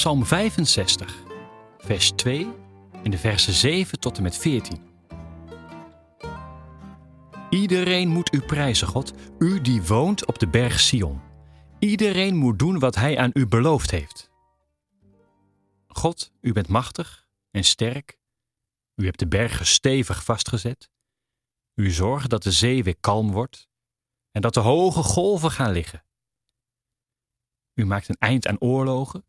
Psalm 65, vers 2 en de versen 7 tot en met 14. Iedereen moet u prijzen, God, u die woont op de berg Sion. Iedereen moet doen wat hij aan u beloofd heeft. God, u bent machtig en sterk. U hebt de bergen stevig vastgezet. U zorgt dat de zee weer kalm wordt en dat de hoge golven gaan liggen. U maakt een eind aan oorlogen.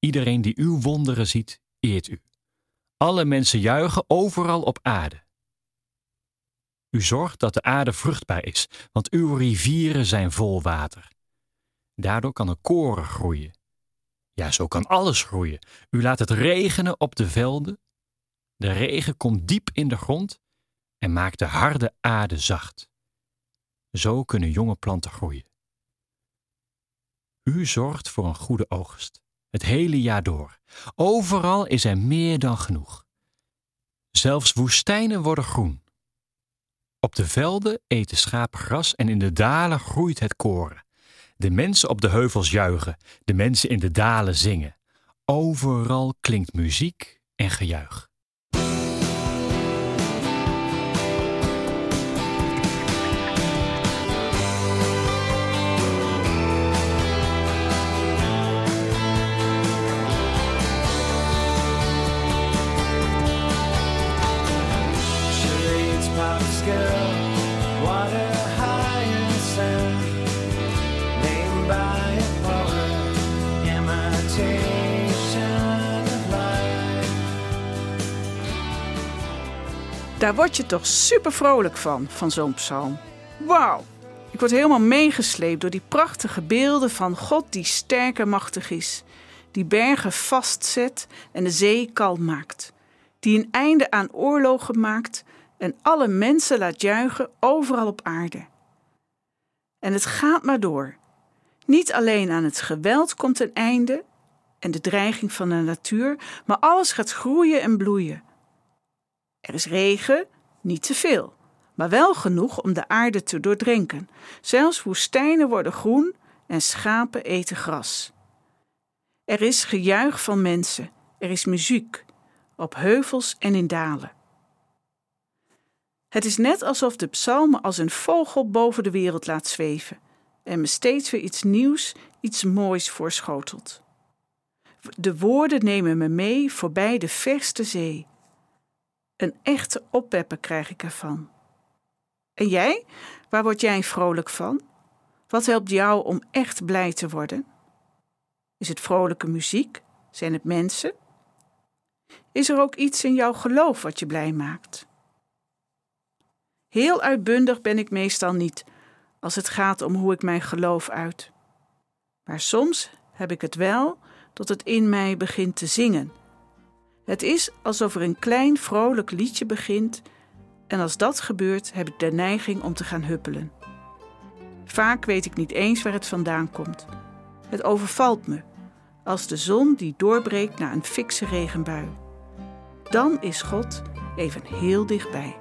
Iedereen die uw wonderen ziet, eert u. Alle mensen juichen overal op aarde. U zorgt dat de aarde vruchtbaar is, want uw rivieren zijn vol water. Daardoor kan er koren groeien. Ja, zo kan alles groeien. U laat het regenen op de velden. De regen komt diep in de grond en maakt de harde aarde zacht. Zo kunnen jonge planten groeien. U zorgt voor een goede oogst, het hele jaar door. Overal is er meer dan genoeg. Zelfs woestijnen worden groen. Op de velden eten schapen gras en in de dalen groeit het koren. De mensen op de heuvels juichen, de mensen in de dalen zingen. Overal klinkt muziek en gejuich. Daar word je toch super vrolijk van, van zo'n psalm. Wauw! Ik word helemaal meegesleept door die prachtige beelden van God die sterk en machtig is. Die bergen vastzet en de zee kalm maakt. Die een einde aan oorlogen maakt en alle mensen laat juichen overal op aarde. En het gaat maar door. Niet alleen aan het geweld komt een einde en de dreiging van de natuur, maar alles gaat groeien en bloeien. Er is regen, niet te veel, maar wel genoeg om de aarde te doordrenken. Zelfs woestijnen worden groen en schapen eten gras. Er is gejuich van mensen, er is muziek, op heuvels en in dalen. Het is net alsof de psalmen als een vogel boven de wereld laat zweven en me steeds weer iets nieuws, iets moois voorschotelt. De woorden nemen me mee voorbij de verste zee. Een echte oppeppen krijg ik ervan. En jij? Waar word jij vrolijk van? Wat helpt jou om echt blij te worden? Is het vrolijke muziek? Zijn het mensen? Is er ook iets in jouw geloof wat je blij maakt? Heel uitbundig ben ik meestal niet als het gaat om hoe ik mijn geloof uit. Maar soms heb ik het wel dat het in mij begint te zingen. Het is alsof er een klein vrolijk liedje begint en als dat gebeurt heb ik de neiging om te gaan huppelen. Vaak weet ik niet eens waar het vandaan komt. Het overvalt me, als de zon die doorbreekt na een fikse regenbui. Dan is God even heel dichtbij.